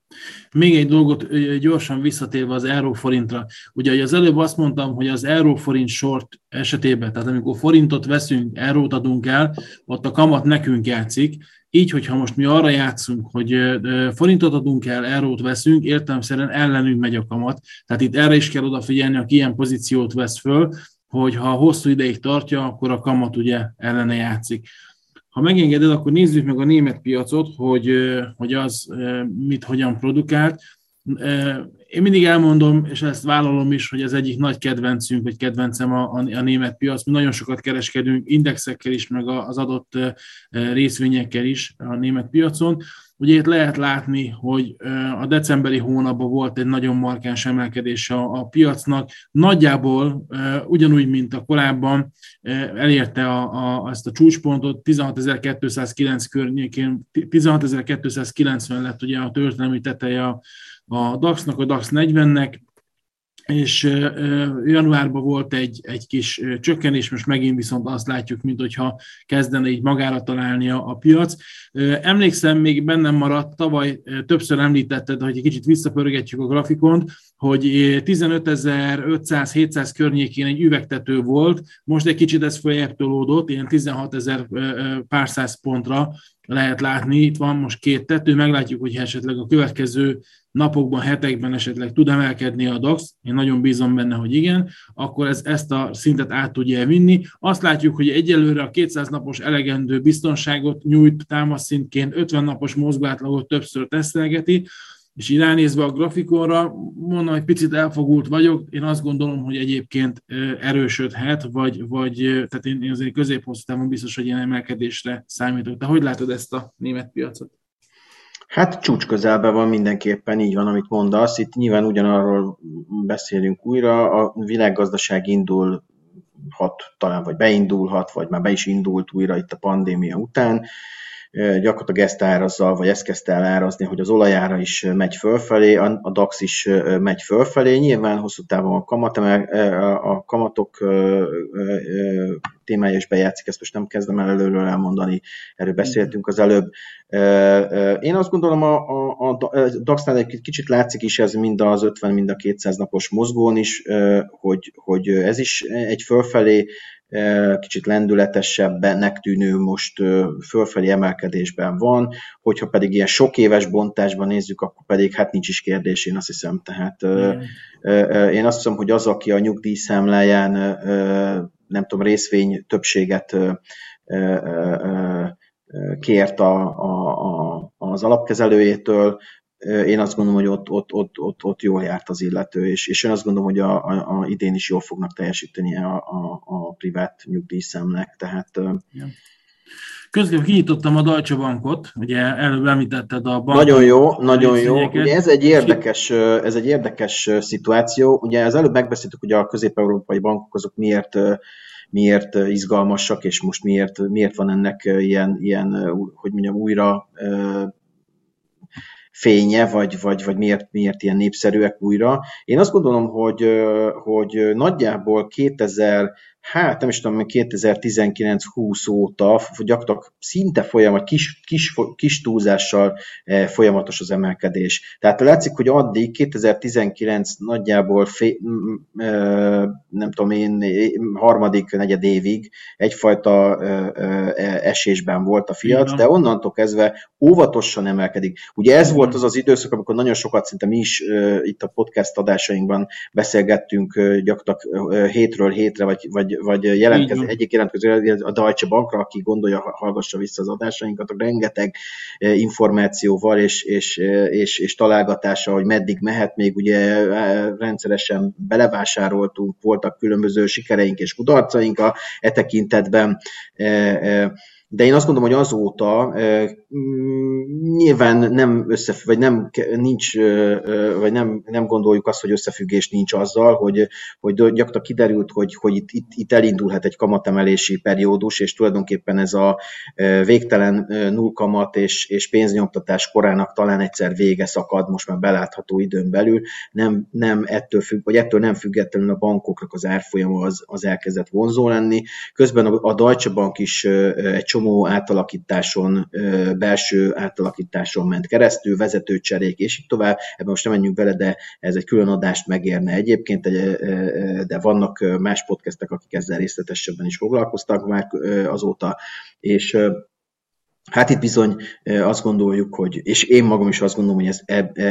Még egy dolgot gyorsan visszatérve az euróforintra. Ugye az előbb azt mondtam, hogy az euróforint short esetében, tehát amikor forintot veszünk, eurót adunk el, ott a kamat nekünk játszik. Így, hogyha most mi arra játszunk, hogy forintot adunk el, eurót veszünk, értelemszerűen ellenünk megy a kamat. Tehát itt erre is kell odafigyelni, aki ilyen pozíciót vesz föl, hogy ha hosszú ideig tartja, akkor a kamat ugye ellene játszik. Ha megengeded, akkor nézzük meg a német piacot, hogy, hogy az mit, hogyan produkált. Én mindig elmondom, és ezt vállalom is, hogy ez egyik nagy kedvencünk, vagy kedvencem a, a, a német piac. Mi nagyon sokat kereskedünk indexekkel is, meg az adott részvényekkel is a német piacon. Ugye itt lehet látni, hogy a decemberi hónapban volt egy nagyon markáns emelkedés a, a piacnak. Nagyjából ugyanúgy, mint a korábban elérte a, a, ezt a csúcspontot, 16.209 környékén, 16.290 lett ugye a történelmi teteje a, a DAX-nak, a DAX 40-nek, és januárban volt egy, egy kis csökkenés, most megint viszont azt látjuk, mint hogyha kezdene így magára találni a, a piac. Emlékszem, még bennem maradt, tavaly többször említetted, hogy egy kicsit visszapörgetjük a grafikont, hogy 15.500-700 környékén egy üvegtető volt, most egy kicsit ez följebb tolódott, ilyen 16 ezer pár száz pontra lehet látni, itt van most két tető, meglátjuk, hogy esetleg a következő napokban, hetekben esetleg tud emelkedni a DAX, én nagyon bízom benne, hogy igen, akkor ez, ezt a szintet át tudja vinni. Azt látjuk, hogy egyelőre a 200 napos elegendő biztonságot nyújt támaszszintként, 50 napos mozgátlagot többször tesztelgeti, és irányézve a grafikonra, mondom, hogy picit elfogult vagyok, én azt gondolom, hogy egyébként erősödhet, vagy, vagy tehát én azért középhosszú távon biztos, hogy ilyen emelkedésre számítok. Te hogy látod ezt a német piacot? Hát csúcs közelben van mindenképpen, így van, amit mondasz. Itt nyilván ugyanarról beszélünk újra, a világgazdaság indul hat, talán vagy beindulhat, vagy már be is indult újra itt a pandémia után gyakorlatilag ezt árazza, vagy ezt kezdte el árazni, hogy az olajára is megy fölfelé, a DAX is megy fölfelé. Nyilván hosszú távon a, kamat, a kamatok témája is bejátszik, ezt most nem kezdem el előről elmondani, erről beszéltünk az előbb. Én azt gondolom, a, a, a DAX-nál egy kicsit látszik is ez mind az 50, mind a 200 napos mozgón is, hogy, hogy ez is egy fölfelé kicsit lendületesebbenek tűnő most fölfelé emelkedésben van, hogyha pedig ilyen sok éves bontásban nézzük, akkor pedig hát nincs is kérdés, én azt hiszem. Tehát mm. én azt hiszem, hogy az, aki a nyugdíjszámláján nem tudom, részvény többséget kért a, a, a, az alapkezelőjétől, én azt gondolom, hogy ott, ott, ott, ott, ott jól járt az illető, és, és én azt gondolom, hogy a, a, a idén is jól fognak teljesíteni a, a, a privát nyugdíjszemnek, tehát ja. Közben kinyitottam a Deutsche Bankot, ugye előbb említetted a bank. Nagyon jó, nagyon jó. Ugye ez egy érdekes, ez egy érdekes szituáció. Ugye az előbb megbeszéltük, hogy a közép-európai bankok azok miért miért izgalmasak, és most miért, miért van ennek ilyen, ilyen hogy mondjam, újra fénye, vagy, vagy, vagy miért, miért ilyen népszerűek újra. Én azt gondolom, hogy, hogy nagyjából 2000 hát nem is tudom, 2019-20 óta gyakorlatilag szinte folyamat, kis, kis, kis túlzással folyamatos az emelkedés. Tehát látszik, hogy addig 2019 nagyjából fé, nem tudom én, harmadik, negyed évig egyfajta esésben volt a fiat, de onnantól kezdve óvatosan emelkedik. Ugye ez volt az az időszak, amikor nagyon sokat szinte mi is itt a podcast adásainkban beszélgettünk gyakorlatilag hétről hétre, vagy, vagy, vagy jelentkez, egyik jelentkező a Deutsche Bankra, aki gondolja, hallgassa vissza az adásainkat, rengeteg információval és, és, és, és találgatása, hogy meddig mehet, még ugye rendszeresen belevásároltunk, voltak különböző sikereink és kudarcaink a e tekintetben de én azt gondolom, hogy azóta mm, nyilván nem összefügg, vagy nem, nincs, vagy nem, nem gondoljuk azt, hogy összefüggés nincs azzal, hogy, hogy gyakorlatilag kiderült, hogy, hogy itt, itt, itt elindulhat egy kamatemelési periódus, és tulajdonképpen ez a végtelen nullkamat és, és pénznyomtatás korának talán egyszer vége szakad, most már belátható időn belül, nem, nem ettől függ, vagy ettől nem függetlenül a bankoknak az árfolyama az, az elkezdett vonzó lenni. Közben a, a Deutsche Bank is egy csomó csomó átalakításon, belső átalakításon ment keresztül, vezetőcserék, és így tovább. Ebben most nem menjünk bele, de ez egy külön adást megérne egyébként, de vannak más podcastek, akik ezzel részletesebben is foglalkoztak már azóta, és Hát itt bizony azt gondoljuk, hogy, és én magam is azt gondolom, hogy ez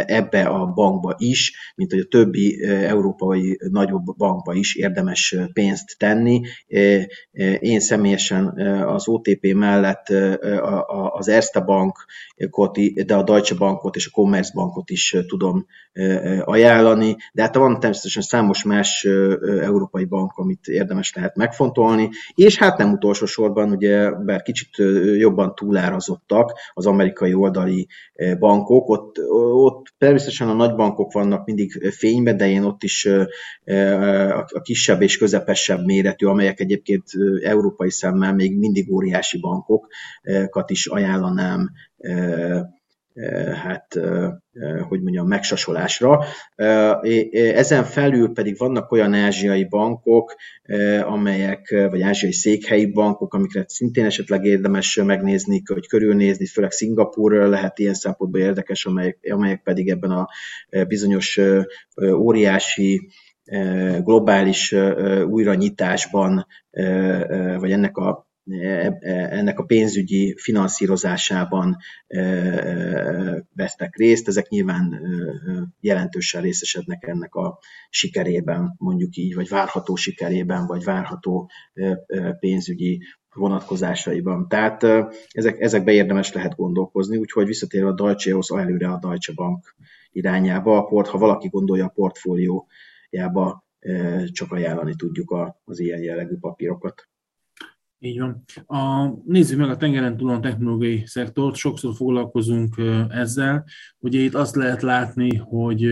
ebbe a bankba is, mint hogy a többi európai nagyobb bankba is érdemes pénzt tenni. Én személyesen az OTP mellett az Erste Bankot, de a Deutsche Bankot és a Commerzbankot is tudom ajánlani, de hát van természetesen számos más európai bank, amit érdemes lehet megfontolni, és hát nem utolsó sorban, ugye, bár kicsit jobban túlárazottak az amerikai oldali bankok, ott, ott természetesen a nagy bankok vannak mindig fényben, de én ott is a kisebb és közepesebb méretű, amelyek egyébként európai szemmel még mindig óriási bankokat is ajánlanám hát hogy mondjam, megsasolásra. Ezen felül pedig vannak olyan ázsiai bankok, amelyek, vagy ázsiai székhelyi bankok, amiket szintén esetleg érdemes megnézni, vagy körülnézni, főleg Szingapúr lehet ilyen szempontból érdekes, amelyek, amelyek pedig ebben a bizonyos óriási globális újranyitásban, vagy ennek a ennek a pénzügyi finanszírozásában e, vesznek részt. Ezek nyilván jelentősen részesednek ennek a sikerében, mondjuk így, vagy várható sikerében, vagy várható pénzügyi vonatkozásaiban. Tehát ezek, ezekbe érdemes lehet gondolkozni, úgyhogy visszatérve a Deutsche-hoz, előre a Deutsche Bank irányába, a port, ha valaki gondolja a portfóliójába, csak ajánlani tudjuk az ilyen jellegű papírokat. Így van. A, nézzük meg a tengeren túlon technológiai szektort, sokszor foglalkozunk ezzel. Ugye itt azt lehet látni, hogy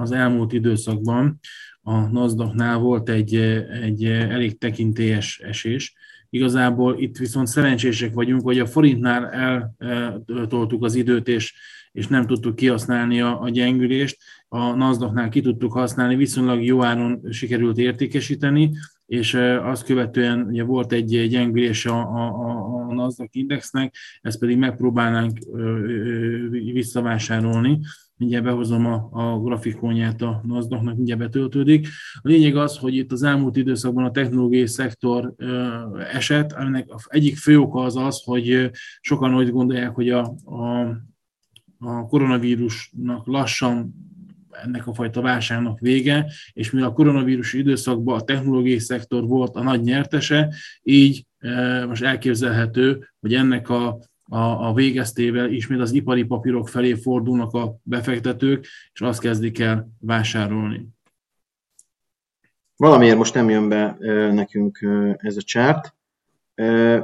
az elmúlt időszakban a nasdaq volt egy, egy elég tekintélyes esés. Igazából itt viszont szerencsések vagyunk, hogy a forintnál eltoltuk az időt, és, és nem tudtuk kihasználni a, a gyengülést. A nasdaq ki tudtuk használni, viszonylag jó áron sikerült értékesíteni, és azt követően ugye volt egy gyengülés a, a, a NASDAQ indexnek, ezt pedig megpróbálnánk visszavásárolni. Mindjárt behozom a, a grafikonját a NASDAQ-nak, mindjárt betöltődik. A lényeg az, hogy itt az elmúlt időszakban a technológiai szektor esett, aminek egyik fő oka az az, hogy sokan úgy gondolják, hogy a, a, a koronavírusnak lassan ennek a fajta válságnak vége, és mivel a koronavírus időszakban a technológiai szektor volt a nagy nyertese, így e, most elképzelhető, hogy ennek a, a, a végeztével ismét az ipari papírok felé fordulnak a befektetők, és azt kezdik el vásárolni. Valamiért most nem jön be e, nekünk e, ez a csárt.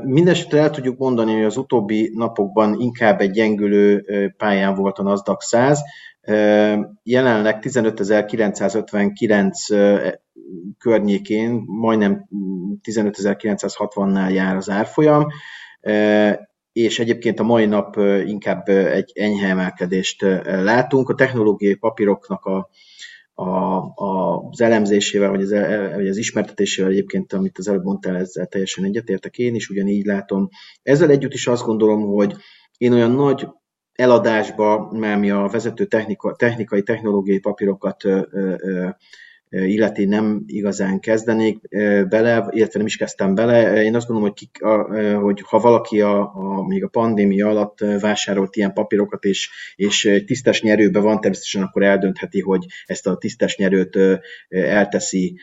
Mindenesetre el tudjuk mondani, hogy az utóbbi napokban inkább egy gyengülő pályán volt a Nasdaq 100, Jelenleg 15.959 környékén, majdnem 15.960-nál jár az árfolyam, és egyébként a mai nap inkább egy enyhe emelkedést látunk. A technológiai papíroknak a, a, a, az elemzésével, vagy az, vagy az ismertetésével egyébként, amit az előbb mondtál, ezzel teljesen egyetértek én is, ugyanígy látom. Ezzel együtt is azt gondolom, hogy én olyan nagy eladásba, mert mi a vezető technika, technikai, technológiai papírokat ö, ö, illeti nem igazán kezdenék bele, illetve nem is kezdtem bele. Én azt gondolom, hogy, ki, hogy ha valaki a, a, még a pandémia alatt vásárolt ilyen papírokat, és, és tisztes nyerőbe van, természetesen akkor eldöntheti, hogy ezt a tisztes nyerőt elteszi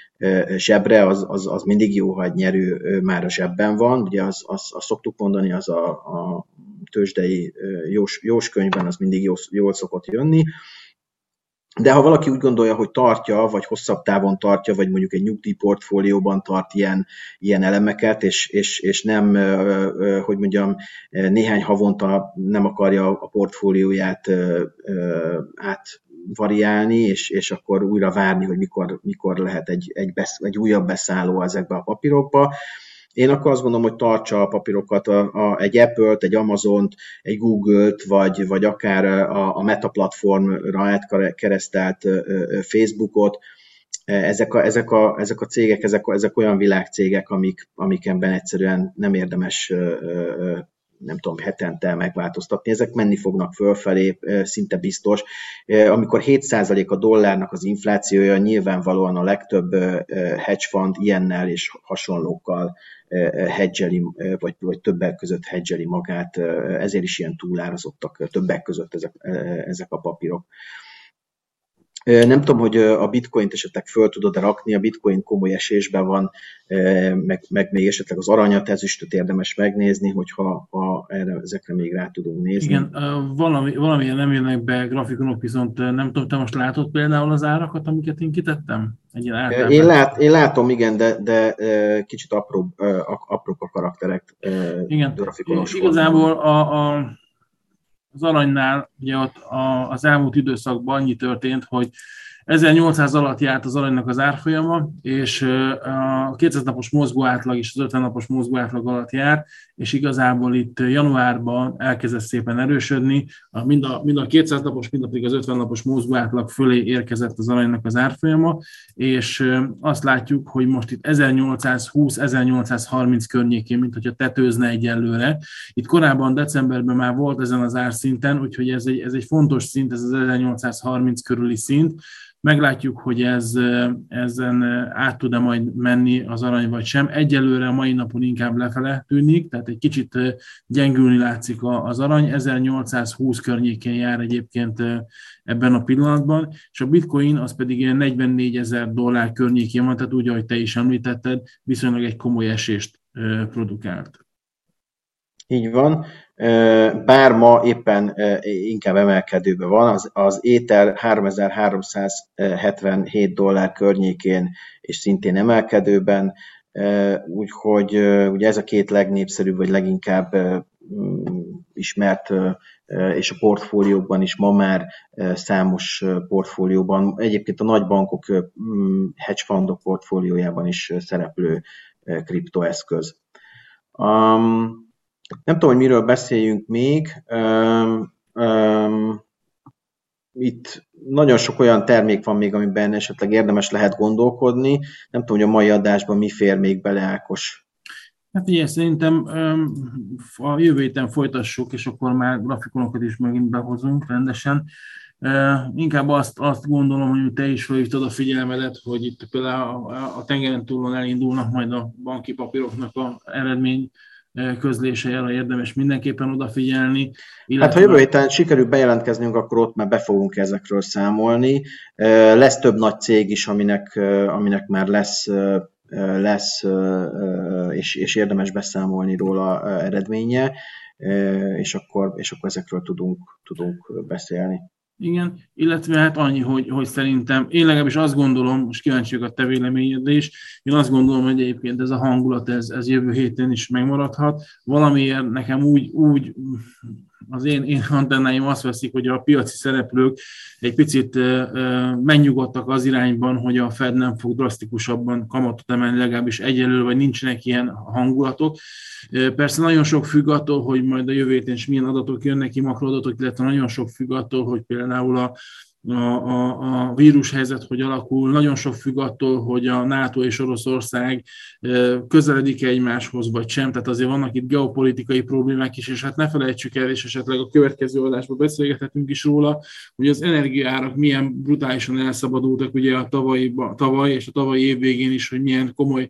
zsebre, az, az, az mindig jó, ha egy nyerő már a zsebben van. Ugye az, az, azt szoktuk mondani, az a, a tőzsdei jós, jós könyvben az mindig jól, jól szokott jönni. De ha valaki úgy gondolja, hogy tartja, vagy hosszabb távon tartja, vagy mondjuk egy nyugdíjportfólióban tart ilyen, ilyen elemeket, és, és, és nem, hogy mondjam, néhány havonta nem akarja a portfólióját át variálni, és, és akkor újra várni, hogy mikor, mikor lehet egy, egy, besz, egy újabb beszálló ezekbe a papírokba, én akkor azt gondolom, hogy tartsa a papírokat a, a, egy Apple-t, egy Amazon-t, egy Google-t, vagy, vagy akár a, a Meta platformra átkeresztelt Facebookot. Ezek a, ezek a, ezek a cégek, ezek, ezek olyan világcégek, amik, amikenben egyszerűen nem érdemes nem tudom, hetente megváltoztatni. Ezek menni fognak fölfelé, szinte biztos. Amikor 7% a dollárnak az inflációja, nyilvánvalóan a legtöbb hedge fund ilyennel és hasonlókkal hedgeli, vagy, vagy többek között hedgeli magát, ezért is ilyen túlárazottak többek között ezek, ezek a papírok. Nem tudom, hogy a bitcoint esetleg föl tudod rakni, a bitcoin komoly esésben van, meg, meg még esetleg az aranyat, ezüstöt érdemes megnézni, hogyha ha erre, ezekre még rá tudunk nézni. Igen, valami, valamilyen nem jönnek be grafikonok, viszont nem tudom, te most látod például az árakat, amiket én kitettem? Egy én, lát, én látom, igen, de, de kicsit apró, aprók a karakterek. Igen, igazából a, a az aranynál ugye ott az elmúlt időszakban annyi történt, hogy 1800 alatt járt az aranynak az árfolyama, és a 200 napos mozgó átlag is az 50 napos mozgó átlag alatt jár, és igazából itt januárban elkezdett szépen erősödni, mind a, mind a 200 napos, mind pedig az 50 napos mozgó átlag fölé érkezett az aranynak az árfolyama, és azt látjuk, hogy most itt 1820-1830 környékén, mint hogyha tetőzne egyelőre. Itt korábban decemberben már volt ezen az árszinten, úgyhogy ez egy, ez egy fontos szint, ez az 1830 körüli szint, Meglátjuk, hogy ez, ezen át tud-e majd menni az arany vagy sem. Egyelőre a mai napon inkább lefele tűnik, tehát egy kicsit gyengülni látszik az arany. 1820 környékén jár egyébként ebben a pillanatban, és a bitcoin az pedig ilyen 44 ezer dollár környékén van, tehát úgy, ahogy te is említetted, viszonylag egy komoly esést produkált. Így van. Bár ma éppen inkább emelkedőben van, az, az étel 3377 dollár környékén, és szintén emelkedőben, úgyhogy ugye ez a két legnépszerűbb, vagy leginkább ismert, és a portfóliókban is ma már számos portfólióban, egyébként a nagy bankok hedge fundok portfóliójában is szereplő kriptoeszköz. Um, nem tudom, hogy miről beszéljünk még. Um, um, itt nagyon sok olyan termék van még, amiben esetleg érdemes lehet gondolkodni. Nem tudom, hogy a mai adásban mi fér még bele, Ákos. Hát ugye szerintem a jövő héten folytassuk, és akkor már grafikonokat is megint behozunk rendesen. Inkább azt, azt gondolom, hogy te is felhívtad a figyelmedet, hogy itt például a tengeren túlon elindulnak majd a banki papíroknak a eredmény közlése arra érdemes mindenképpen odafigyelni. Illetve... Hát ha jövő héten sikerül bejelentkeznünk, akkor ott már be fogunk ezekről számolni. Lesz több nagy cég is, aminek, aminek már lesz lesz, és, és érdemes beszámolni róla eredménye, és akkor, és akkor ezekről tudunk, tudunk beszélni. Igen, illetve hát annyi, hogy, hogy szerintem, én legalábbis azt gondolom, most kíváncsi a te véleményedre is, én azt gondolom, hogy egyébként ez a hangulat, ez, ez jövő héten is megmaradhat. Valamiért nekem úgy, úgy az én, én antennáim azt veszik, hogy a piaci szereplők egy picit megnyugodtak az irányban, hogy a Fed nem fog drasztikusabban kamatot emelni, legalábbis egyelőre, vagy nincsenek ilyen hangulatok. Persze nagyon sok függ attól, hogy majd a jövő is milyen adatok jönnek ki, makroadatok, illetve nagyon sok függ attól, hogy például a a, a, a vírushelyzet hogy alakul, nagyon sok függ attól, hogy a NATO és Oroszország közeledik egymáshoz, vagy sem, tehát azért vannak itt geopolitikai problémák is, és hát ne felejtsük el, és esetleg a következő adásban beszélgethetünk is róla, hogy az energiaárak milyen brutálisan elszabadultak ugye a tavalyi, tavaly és a tavalyi év végén is, hogy milyen komoly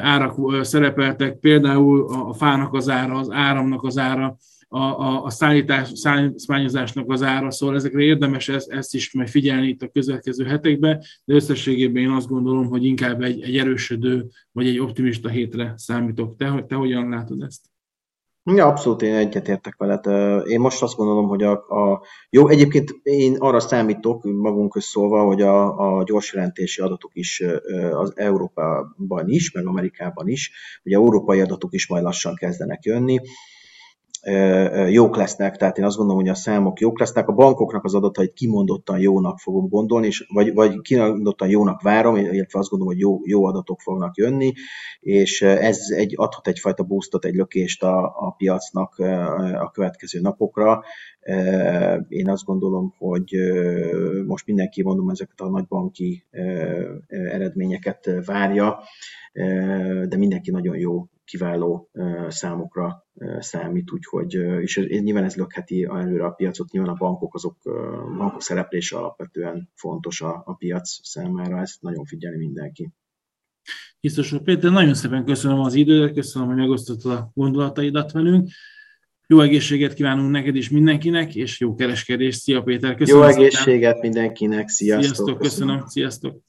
árak szerepeltek, például a fának az ára, az áramnak az ára, a, a, a szállítás, szállítmányozásnak az ára, szóval ezekre érdemes ezt, ezt is majd figyelni itt a következő hetekben, de összességében én azt gondolom, hogy inkább egy, egy erősödő vagy egy optimista hétre számítok. Te, te hogyan látod ezt? Ja, abszolút én egyetértek veled. Én most azt gondolom, hogy a, a jó, egyébként én arra számítok magunk közszólva, hogy a, a gyors jelentési adatok is az Európában is, meg Amerikában is, hogy a európai adatok is majd lassan kezdenek jönni jók lesznek, tehát én azt gondolom, hogy a számok jók lesznek. A bankoknak az adatait kimondottan jónak fogom gondolni, és vagy, vagy kimondottan jónak várom, illetve azt gondolom, hogy jó, jó adatok fognak jönni, és ez egy, adhat egyfajta boostot, egy lökést a, a piacnak a következő napokra. Én azt gondolom, hogy most mindenki, mondom, ezeket a nagybanki eredményeket várja, de mindenki nagyon jó kiváló számokra számít, úgyhogy, és nyilván ez lökheti előre a piacot, nyilván a bankok, azok, bankok szereplése alapvetően fontos a, a piac számára, ezt nagyon figyeli mindenki. Biztos, Péter, nagyon szépen köszönöm az időt, köszönöm, hogy megosztottad a gondolataidat velünk. Jó egészséget kívánunk neked is mindenkinek, és jó kereskedést. Szia Péter, köszönöm. Jó egészséget szépen. mindenkinek, sziasztok. Sziasztok, köszönöm, köszönöm. sziasztok.